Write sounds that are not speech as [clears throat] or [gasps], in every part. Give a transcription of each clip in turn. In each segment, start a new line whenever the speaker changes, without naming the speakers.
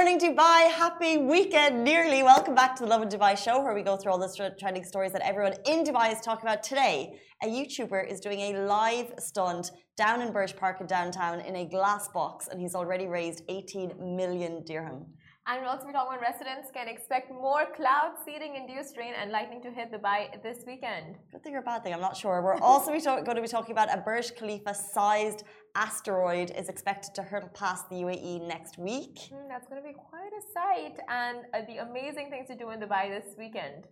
morning, Dubai. Happy weekend, nearly. Welcome back to the Lovin Dubai show, where we go through all the trending stories that everyone in Dubai is talking about. Today, a YouTuber is doing a live stunt down in Burj Park in downtown in a glass box, and he's already raised 18 million dirham.
And we'll also be talking about residents can expect more cloud seeding induced rain and lightning to hit Dubai this weekend.
Good thing or bad thing, I'm not sure. We're also going to be talking about a Burj Khalifa sized asteroid is expected to hurtle past the UAE next week.
Mm, that's going to be quite a sight and uh, the amazing things to do in Dubai this weekend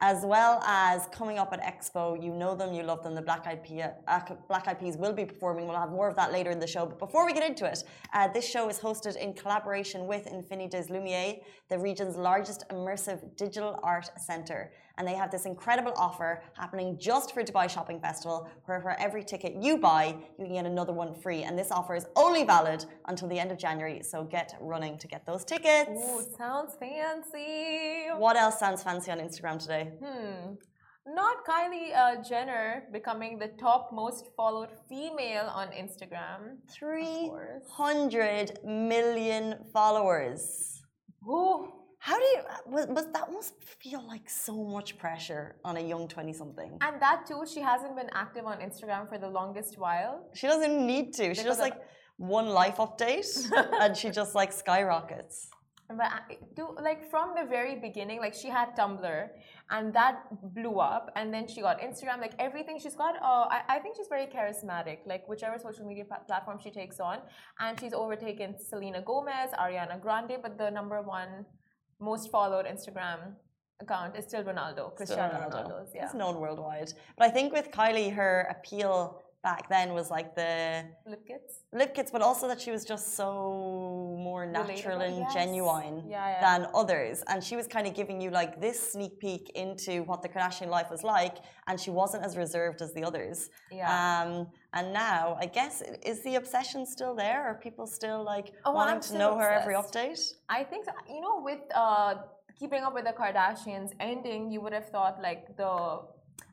as well as coming up at Expo. You know them, you love them. The Black Peas, uh, Black Peas will be performing. We'll have more of that later in the show. But before we get into it, uh, this show is hosted in collaboration with Infini des Lumières, the region's largest immersive digital art centre and they have this incredible offer happening just for Dubai Shopping Festival, where for every ticket you buy, you can get another one free. And this offer is only valid until the end of January, so get running to get those tickets.
Ooh, sounds fancy.
What else sounds fancy on Instagram today?
Hmm. Not Kylie uh, Jenner becoming the top most followed female on Instagram.
300 million followers.
Ooh.
How do you? Was, was, that must feel like so much pressure on a young twenty-something.
And that too, she hasn't been active on Instagram for the longest while.
She doesn't need to. She just like one life update, [laughs] and she just like skyrockets.
But do like from the very beginning, like she had Tumblr, and that blew up, and then she got Instagram. Like everything, she's got. Uh, I, I think she's very charismatic. Like whichever social media platform she takes on, and she's overtaken Selena Gomez, Ariana Grande, but the number one most followed Instagram account is still Ronaldo, Cristiano Ronaldo. Ronaldo's. Yeah.
He's known worldwide. But I think with Kylie, her appeal back then was like the
lip kits.
Lip kits, but also that she was just so more natural Relatable, and yes. genuine
yeah, yeah.
than others. And she was kind of giving you like this sneak peek into what the Kardashian life was like, and she wasn't as reserved as the others.
Yeah.
Um, and now, I guess, is the obsession still there? Are people still like oh, wanting to know obsessed. her every update?
I think so. You know, with uh, keeping up with the Kardashians ending, you would have thought like the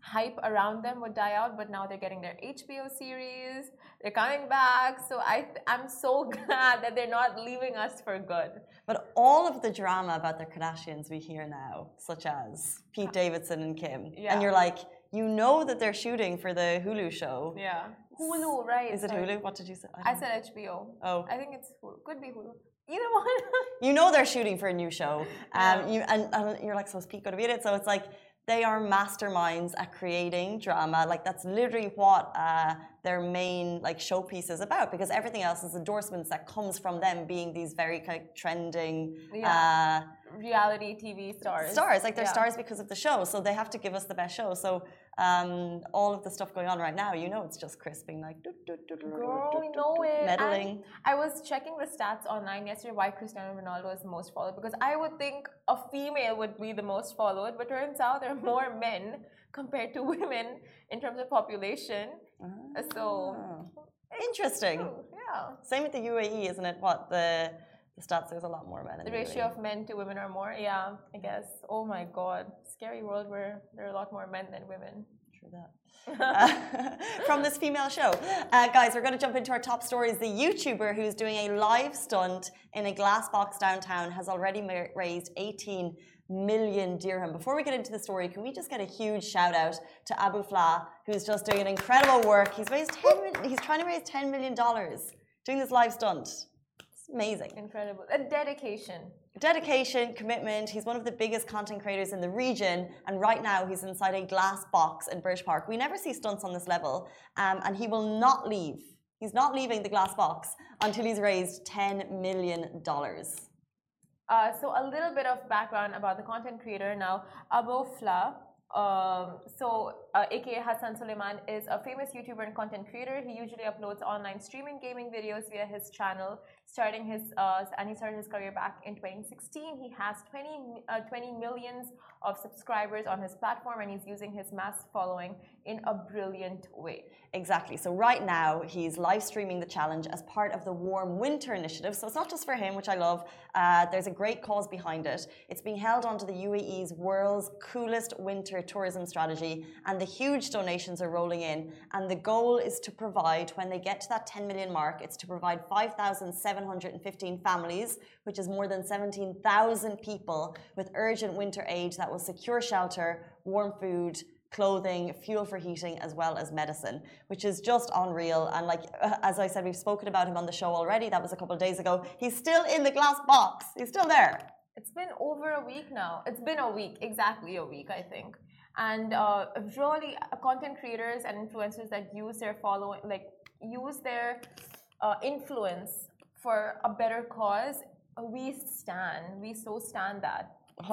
hype around them would die out, but now they're getting their HBO series. They're coming back. So I, I'm so [laughs] glad that they're not leaving us for good.
But all of the drama about the Kardashians we hear now, such as Pete Davidson and Kim,
yeah.
and you're like, you know that they're shooting for the Hulu show.
Yeah. Hulu, right.
Is it sorry. Hulu? What did you say?
I, I said HBO.
Oh.
I think it's Hulu. Could be Hulu. Either one. [laughs]
you know they're shooting for a new show. [laughs] Um, yeah. you, and, and you're like, so is Pete going to be in it? So it's like, they are masterminds at creating drama. Like that's literally what uh, their main like showpiece is about. Because everything else is endorsements that comes from them being these very kind of trending
yeah. uh, reality TV stars.
Stars, like they're yeah. stars because of the show. So they have to give us the best show. So um, all of the stuff going on right now, you know, it's just crisping Kris being like,
girl, we know it.
Meddling.
And I was checking the stats online yesterday why Cristiano Ronaldo is the most followed because I would think a female would be the most followed, but turns out there are more men compared to [laughs] women in terms of population. Ah, so
interesting.
Yeah.
Same with the UAE, isn't it? What the the stats there's a lot more men.
the, the ratio of men to women are more. Yeah, I guess. Oh my god scary world where there are a lot more men than women.
True that. uh, [laughs] from this female show. Uh, guys, we're going to jump into our top stories. The YouTuber who's doing a live stunt in a glass box downtown has already raised 18 million dirham. Before we get into the story, can we just get a huge shout out to Abu Flah, who's just doing an incredible work. He's raised 10, he's trying to raise 10 million dollars doing this live stunt. Amazing.
Incredible. A dedication
dedication, commitment. He's one of the biggest content creators in the region, and right now he's inside a glass box in Burj Park. We never see stunts on this level, um, and he will not leave. He's not leaving the glass box until he's raised $10 million.
Uh, so a little bit of background about the content creator now. Abu Flah, um, so, uh, aka Hassan Suleiman is a famous YouTuber and content creator. He usually uploads online streaming gaming videos via his channel starting his uh, and he started his career back in 2016. He has 20, uh, 20 millions of subscribers on his platform, and he's using his mass following in a brilliant way.
Exactly. So right now he's live streaming the challenge as part of the Warm Winter Initiative. So it's not just for him, which I love. Uh, there's a great cause behind it. It's being held under the UAE's world's coolest winter tourism strategy, and the huge donations are rolling in. And the goal is to provide, when they get to that 10 million mark, it's to provide 5,000 715 families, which is more than 17,000 people, with urgent winter aid that will secure shelter, warm food, clothing, fuel for heating, as well as medicine, which is just unreal. And like uh, as I said, we've spoken about him on the show already. That was a couple of days ago. He's still in the glass box. He's still there.
It's been over a week now. It's been a week, exactly a week, I think. And uh, really, uh, content creators and influencers that use their following, like use their uh, influence for a better cause, we stand. We so stand that.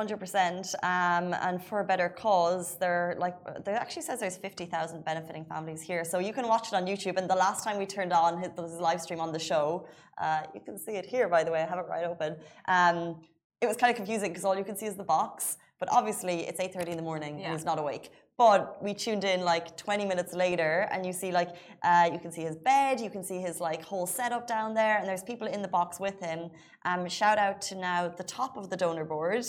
Hundred percent, um, and for a better cause, there like there actually says there's fifty thousand benefiting families here, so you can watch it on YouTube. And the last time we turned on his, his live stream on the show, uh, you can see it here. By the way, I have it right open. Um, it was kind of confusing because all you can see is the box, but obviously it's eight thirty in the morning
Yeah.
and he's not awake. But we tuned in like 20 minutes later, and you see like uh, you can see his bed, you can see his like whole setup down there, and there's people in the box with him. Um, shout out to now the top of the donor board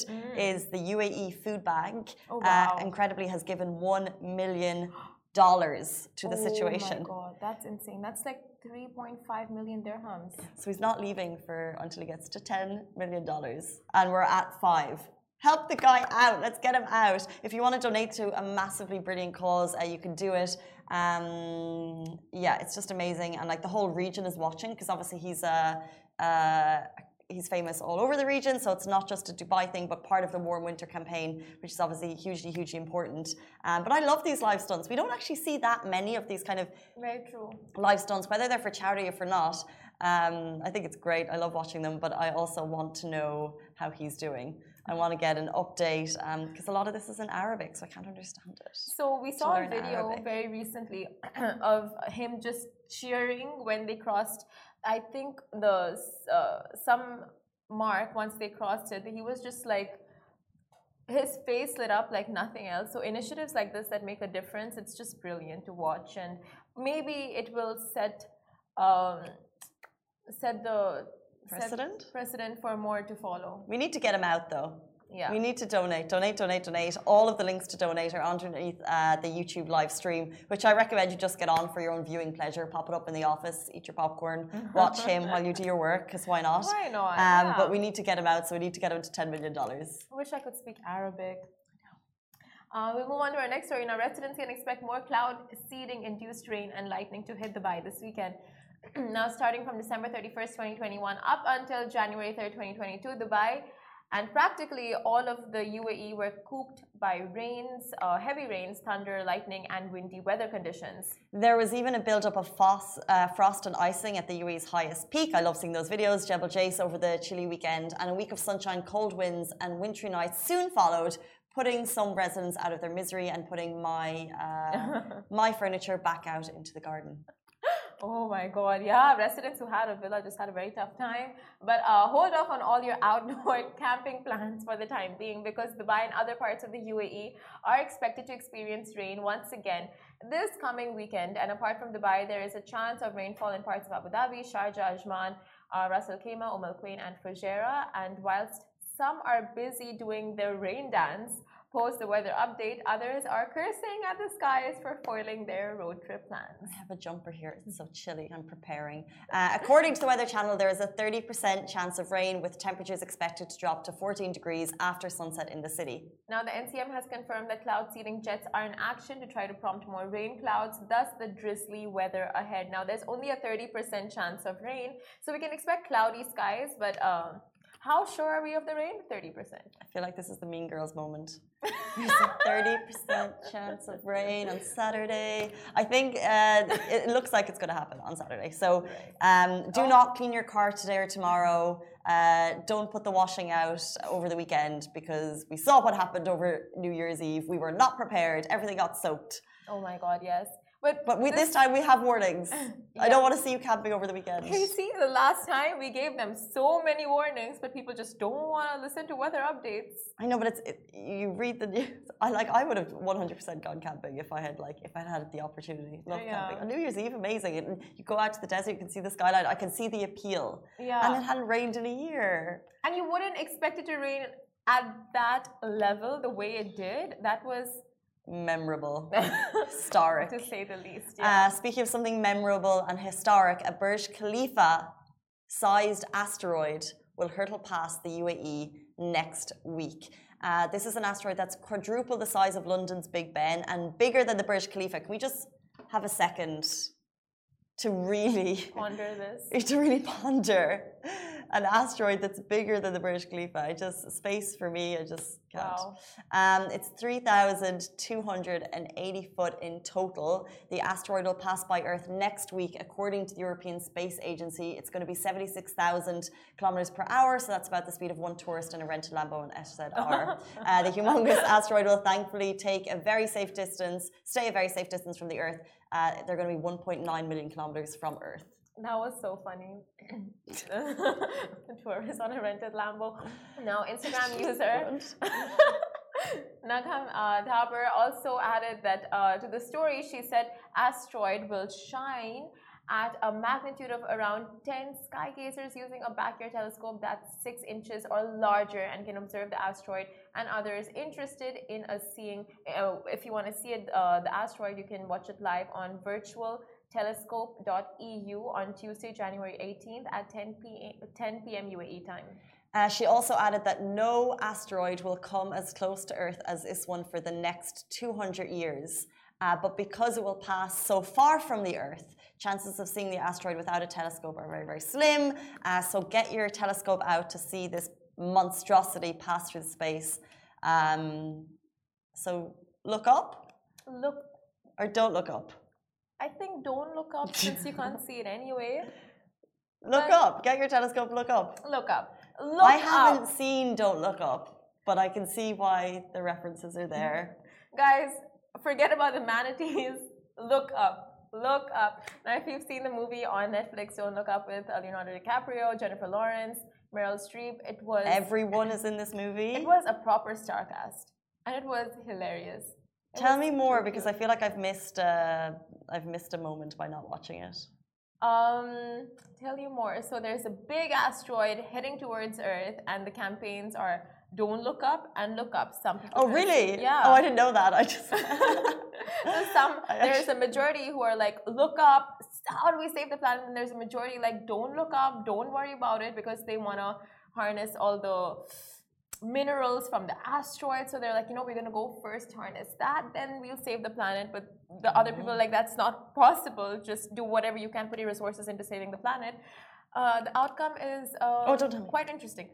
is the UAE Food Bank.
Mm. Oh, wow.
uh, incredibly, has given one million dollars to the [gasps] situation.
Oh my god, that's insane. That's like 3.5 million dirhams.
So he's not leaving for until he gets to ten million dollars, and we're at five. Help the guy out. Let's get him out. If you want to donate to a massively brilliant cause, uh, you can do it. Um, yeah, it's just amazing, and like the whole region is watching because obviously he's a. Uh, He's famous all over the region, so it's not just a Dubai thing, but part of the warm winter campaign, which is obviously hugely, hugely important. Um, but I love these live stunts. We don't actually see that many of these kind of
Very true.
live stunts, whether they're for charity or for not. Um, I think it's great. I love watching them, but I also want to know how he's doing. I want to get an update because a lot of this is in Arabic, so I can't understand it.
So we saw a video
Arabic.
very recently [clears throat] of him just cheering when they crossed. I think the uh, some mark once they crossed it. He was just like his face lit up like nothing else. So initiatives like this that make a difference, it's just brilliant to watch, and maybe it will set um, set the
Precedent?
precedent for more to follow.
We need to get him out though.
Yeah.
We need to donate, donate, donate, donate. All of the links to donate are underneath uh, the YouTube live stream, which I recommend you just get on for your own viewing pleasure. Pop it up in the office, eat your popcorn, [laughs] watch him while you do your work, because why not?
Why not?
Um,
Yeah.
But we need to get him out, so we need to get him to $10 million.
I wish I could speak Arabic. Uh, we move on to our next story. Now, residents can expect more cloud seeding induced rain and lightning to hit the Dubai this weekend. [clears throat] now, starting from December 31st, 2021, up until January 3rd, 2022, Dubai and practically all of the UAE were cooped by rains, uh, heavy rains, thunder, lightning, and windy weather conditions.
There was even a build-up of fos, uh, frost and icing at the UAE's highest peak. I love seeing those videos. Jebel Jais over the chilly weekend, and a week of sunshine, cold winds, and wintry nights soon followed, putting some residents out of their misery and putting my uh, [laughs] my furniture back out into the garden.
Oh my god, yeah, residents who had a villa just had a very tough time. But uh, hold off on all your outdoor [laughs] camping plans for the time being because Dubai and other parts of the UAE are expected to experience rain once again this coming weekend. And apart from Dubai, there is a chance of rainfall in parts of Abu Dhabi, Sharjah, Ajman, uh, Ras Al Khaimah, Umm Al Quwain, and Fujairah. And whilst some are busy doing their rain dance, post the weather update, others are cursing at the skies for foiling their road trip plans.
I have a jumper here. It's so chilly. I'm preparing. Uh, according to the Weather Channel, there is a 30% chance of rain with temperatures expected to drop to 14 degrees after sunset in the city.
Now, the NCM has confirmed that cloud seeding jets are in action to try to prompt more rain clouds, thus the drizzly weather ahead. Now, there's only a 30% chance of rain, so we can expect cloudy skies, but uh, how sure are we of the rain? 30%.
I feel like this is the Mean Girls moment. [laughs] There's a 30% chance of rain on Saturday. I think uh, it looks like it's going to happen on Saturday. So um, do not clean your car today or tomorrow. Uh, don't put the washing out over the weekend because we saw what happened over New Year's Eve. We were not prepared. Everything got soaked.
Oh my god, yes. But,
But we, this time we have warnings. [laughs] I don't want to see you camping over the weekend.
you see, the last time we gave them so many warnings, but people just don't want to listen to weather updates.
I know, but it's it, you read the news. [laughs] I like. I would have 100% gone camping if I had like if I had the opportunity. Love
Yeah.
camping on New Year's Eve, amazing. And you go out to the desert, you can see the skyline. I can see the appeal.
Yeah.
And it hadn't rained in a year.
And you wouldn't expect it to rain at that level the way it did. That was
Memorable, [laughs] historic.
to say the least. Yeah.
Uh, speaking of something memorable and historic, a Burj Khalifa sized asteroid will hurtle past the UAE next week. Uh, this is an asteroid that's quadruple the size of London's Big Ben and bigger than the Burj Khalifa. Can we just have a second to really
ponder this? [laughs]
To really ponder an asteroid that's bigger than the Burj Khalifa. I just space for me. I just can't. Wow. Um, it's 3,280 foot in total. The asteroid will pass by Earth next week, according to the European Space Agency. It's going to be 76,000 kilometers per hour, so that's about the speed of one tourist in a rented Lambo in SZR. [laughs] uh, the humongous asteroid will thankfully take a very safe distance, stay a very safe distance from the Earth. Uh, they're going to be 1.9 million kilometers from Earth.
That was so funny. [laughs] Tourist on a rented Lambo. Now, Instagram [laughs] user [laughs] Nakam uh, Thaber also added that uh, to the story, she said, asteroid will shine at a magnitude of around 10 sky gazers using a backyard telescope that's 6 inches or larger and can observe the asteroid and others interested in a seeing uh, if you want to see it uh, the asteroid you can watch it live on virtual telescope.eu on Tuesday, January 18th at 10 p.m. 10 p.m. UAE time.
Uh, she also added that no asteroid will come as close to Earth as this one for the next 200 years. Uh, but because it will pass so far from the Earth, chances of seeing the asteroid without a telescope are very, very slim. Uh, so get your telescope out to see this monstrosity pass through space. Um, so look up.
Look.
Or don't look up.
I think don't look up [laughs] since you can't see it anyway.
Look but up. Get your telescope. Look up.
Look up. Look up
I haven't up. seen Don't Look Up, but I can see why the references are there. [laughs]
Guys, forget about the manatees. [laughs] Look up. Look up. Now, if you've seen the movie on Netflix, Don't Look Up with Leonardo DiCaprio, Jennifer Lawrence, Meryl Streep, it was.
Everyone is in this movie.
It was a proper star cast, and it was hilarious.
Tell me more because I feel like I've missed uh, I've missed a moment by not watching it.
Um, tell you more. So there's a big asteroid heading towards Earth, and the campaigns are don't look up and look up. Some people.
Oh really? Yeah. Oh, I didn't know that. I just. [laughs]
some [laughs] there's a majority who are like look up. How do we save the planet? And there's a majority like don't look up, don't worry about it because they wanna harness all the minerals from the asteroid. So they're like, you know, we're going to go first, harness that, then we'll save the planet. But the other people are like, that's not possible. Just do whatever you can, put your resources into saving the planet. Uh, the outcome is uh,
oh, don't tell me.
quite interesting.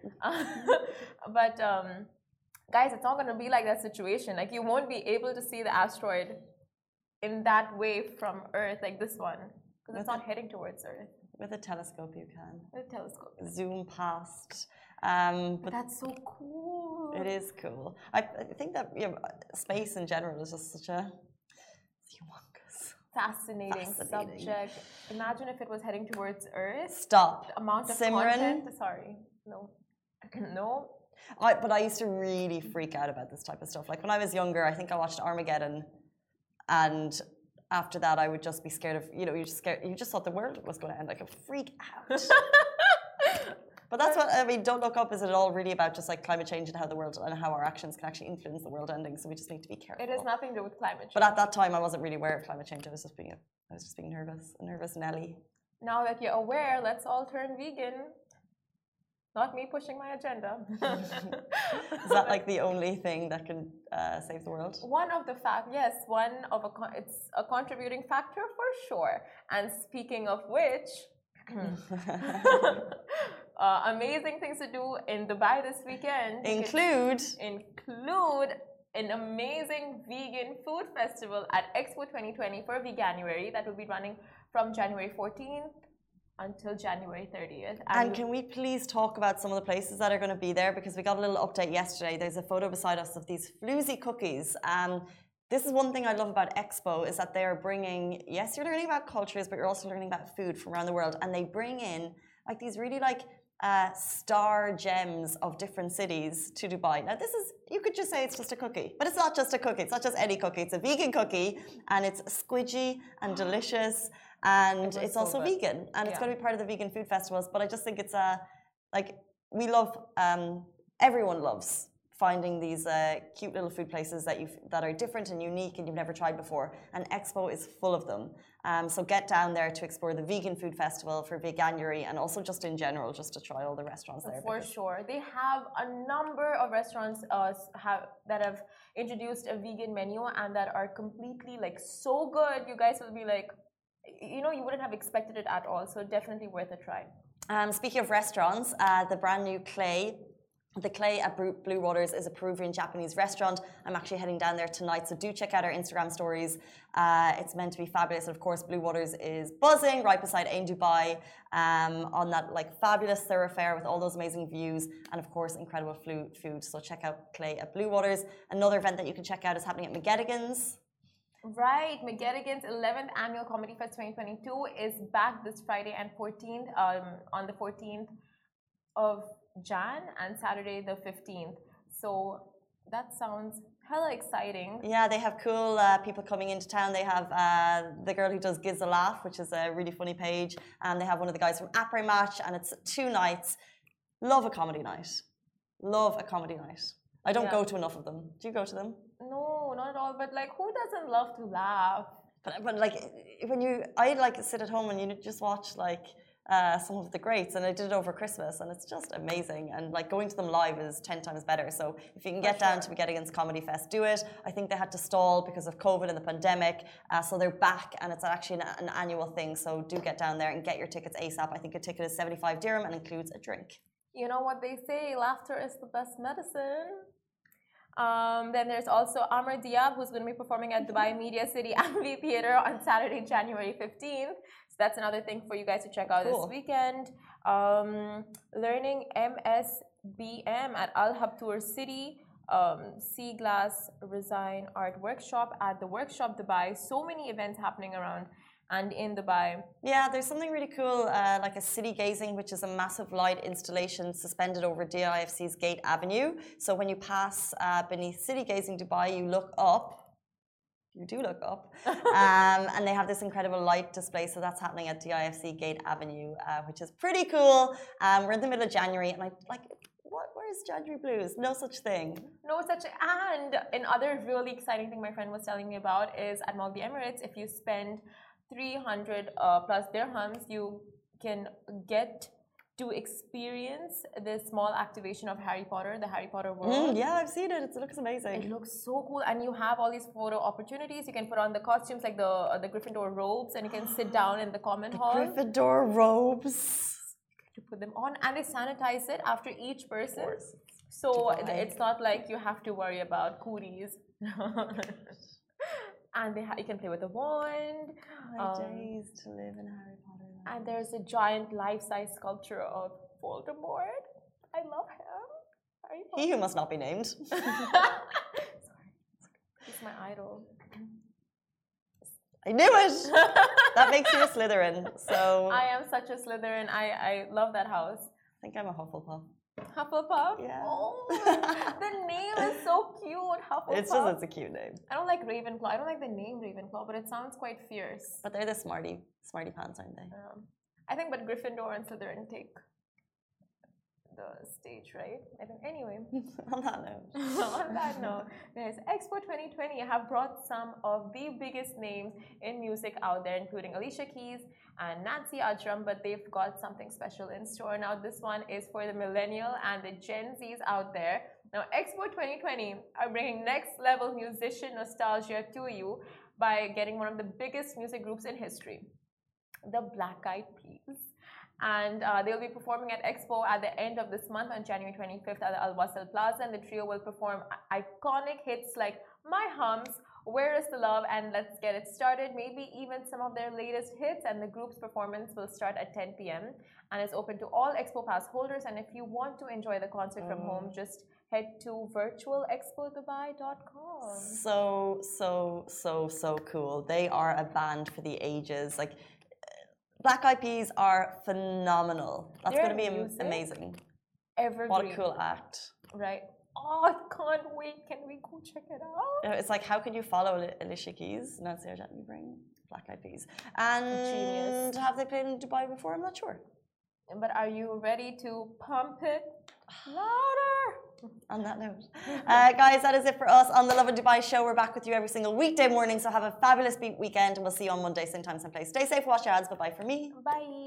[laughs] but um, guys, it's not going to be like that situation. Like you won't be able to see the asteroid in that way from Earth, like this one, because it's not heading towards Earth.
With a telescope, you can.
With a telescope.
Zoom past um,
but that's so cool.
It is cool. I, I think that you know, space in general is just such a humongous,
fascinating, fascinating, subject. Imagine if it was heading towards Earth.
Stop.
The amount of
Simran.
content. Sorry, no, [clears throat] no.
I, but I used to really freak out about this type of stuff. Like when I was younger, I think I watched Armageddon, and after that, I would just be scared of you know you just scared you just thought the world was going to end. Like a freak [laughs] out. But that's what I mean. Don't look up. Is it all really about just like climate change and how the world and how our actions can actually influence the world ending? So we just need to be careful.
It has nothing to do with climate change.
But at that time, I wasn't really aware of climate change. I was just being, I was just being nervous, nervous Nelly.
Now that you're aware, let's all turn vegan. Not me pushing my agenda. [laughs]
Is [laughs] that like the only thing that can uh, save the world?
One of the fact, yes, one of a it's a contributing factor for sure. And speaking of which. [laughs] uh, amazing things to do in Dubai this weekend.
Include
include an amazing vegan food festival at Expo 2020 for Veganuary that will be running from January 14th until January 30th.
And, and, can we please talk about some of the places that are going to be there? Because we got a little update yesterday. There's a photo beside us of these floozy cookies. Um, this is one thing I love about Expo is that they are bringing, yes, you're learning about cultures, but you're also learning about food from around the world. And they bring in like these really like uh, star gems of different cities to Dubai. Now, this is, you could just say it's just a cookie, but it's not just a cookie. It's not just any cookie. It's a vegan cookie, and it's squidgy and [gasps] delicious, and it it's so also good. vegan, and yeah. it's going to be part of the vegan food festivals. But I just think it's a, like, we love, um, everyone loves finding these uh, cute little food places that you that are different and unique and you've never tried before. And Expo is full of them. Um, so get down there to explore the vegan food festival for Veganuary and also just in general, just to try all the restaurants there.
For sure, they have a number of restaurants uh, have that have introduced a vegan menu and that are completely like so good. You guys will be like, you know, you wouldn't have expected it at all. So definitely worth a try.
Um, speaking of restaurants, uh, the brand new Clay. The Clay at Blue Waters is a Peruvian Japanese restaurant. I'm actually heading down there tonight, so do check out our Instagram stories. Uh, it's meant to be fabulous. And of course, Blue Waters is buzzing right beside Ain Dubai um, on that like fabulous thoroughfare with all those amazing views and of course incredible food. So check out Clay at Blue Waters. Another event that you can check out is happening at McGettigan's.
Right, McGettigan's 11th Annual Comedy Fest 2022 is back this Friday and 14th, um, on the 14th of Jan and Saturday the 15th. So that sounds hella exciting.
Yeah, they have cool uh, people coming into town. They have uh, the girl who does Giz a Laugh, which is a really funny page, and they have one of the guys from Après Match, and it's two nights. Love a comedy night. Love a comedy night. I don't
Yeah.
go to enough of them. Do you go to them?
No, not at all. But like, who doesn't love to laugh?
But, but like when you, I like to sit at home and you just watch like uh, some of the greats, and I did it over Christmas, and it's just amazing. And like going to them live is ten times better. So if you can get down to McGettigan's Comedy Fest, do it. I think they had to stall because of COVID and the pandemic, uh, so they're back, and it's actually an, an annual thing. So do get down there and get your tickets ASAP. I think a ticket is seventy-five dirham and includes a drink.
You know what they say, laughter is the best medicine. Um, then there's also Amr Diab, who's going to be performing at Dubai [laughs] Media City [laughs] Amphitheater on Saturday, January 15th. That's another thing for you guys to check out
Cool.
this weekend. Um, learning MSBM at Al Habtour City. Um, Sea Glass Resign Art Workshop at the Workshop Dubai. So many events happening around and in Dubai.
Yeah, there's something really cool, uh, like a city gazing, which is a massive light installation suspended over DIFC's Gate Avenue. So when you pass uh, beneath city gazing Dubai, you look up. You do look up, [laughs] um, and they have this incredible light display. So that's happening at DIFC Gate Avenue, uh, which is pretty cool. Um, we're in the middle of January, and I like, what? Where's January blues? No such thing.
No such and another really exciting thing my friend was telling me about is at Mall of the Emirates, if you spend 300 uh, plus dirhams, you can get to experience the small activation of Harry Potter, the Harry Potter world.
Mm, yeah, I've seen it. It looks amazing.
It looks so cool, and you have all these photo opportunities. You can put on the costumes like the uh, the Gryffindor robes, and you can sit down in the comment [gasps] hall.
Gryffindor robes.
You put them on, and they sanitize it after each person.
course.
So
Dubai.
it's not like you have to worry about cooties. [laughs] and they ha- you can play with a wand.
My
Um,
days to live in Harry Potter. land.
And there's a giant life-size sculpture of Voldemort. I love him. Harry
He who must not be named. [laughs]
Sorry. He's my idol.
I knew it. [laughs] that makes you a Slytherin. So
I am such a Slytherin. I, I love that house.
I think I'm a Hufflepuff.
Hufflepuff?
Yeah.
Oh, the name is so cute. Hufflepuff.
It's just it's a cute name.
I don't like Ravenclaw. I don't like the name Ravenclaw, but it sounds quite fierce.
But they're the smarty smarty pants, aren't they?
Um, I think, but Gryffindor and Slytherin take the stage, right? I think. Anyway, [laughs] [laughs]
On that note. [laughs]
on that note, guys, Expo 2020 have brought some of the biggest names in music out there, including Alicia Keys and Nancy Ajram, but they've got something special in store. Now, this one is for the millennial and the Gen Zs out there. Now, Expo 2020 are bringing next level musician nostalgia to you by getting one of the biggest music groups in history, the Black Eyed Peas. And uh, they'll be performing at Expo at the end of this month on January 25th at the Al Wasl Plaza. And the trio will perform iconic hits like My Humps, Where is the Love, and Let's Get It Started. Maybe even some of their latest hits. And the group's performance will start at 10 p.m. and is open to all Expo Pass holders. And if you want to enjoy the concert from home, just head to virtualexpodubai.com.
So, so, so, so cool. They are a band for the ages. Like Black Peas are phenomenal. That's going to be
music
amazing.
Evergreen.
What a cool act.
Right. Oh, I can't wait. Can we go check it out?
Uh, it's like, how can you follow Ali- Alicia Keys? Nancy Ajram, you bring Black Eyed Peas. And
Genius.
have they played in Dubai before? I'm not sure.
But are you ready to pump it [sighs] louder?
On that note. Uh, guys, that is it for us on the Lovin Dubai show. We're back with you every single weekday morning, so have a fabulous weekend and we'll see you on Monday, same time, same place. Stay safe, wash your hands. Bye bye for me.
Bye.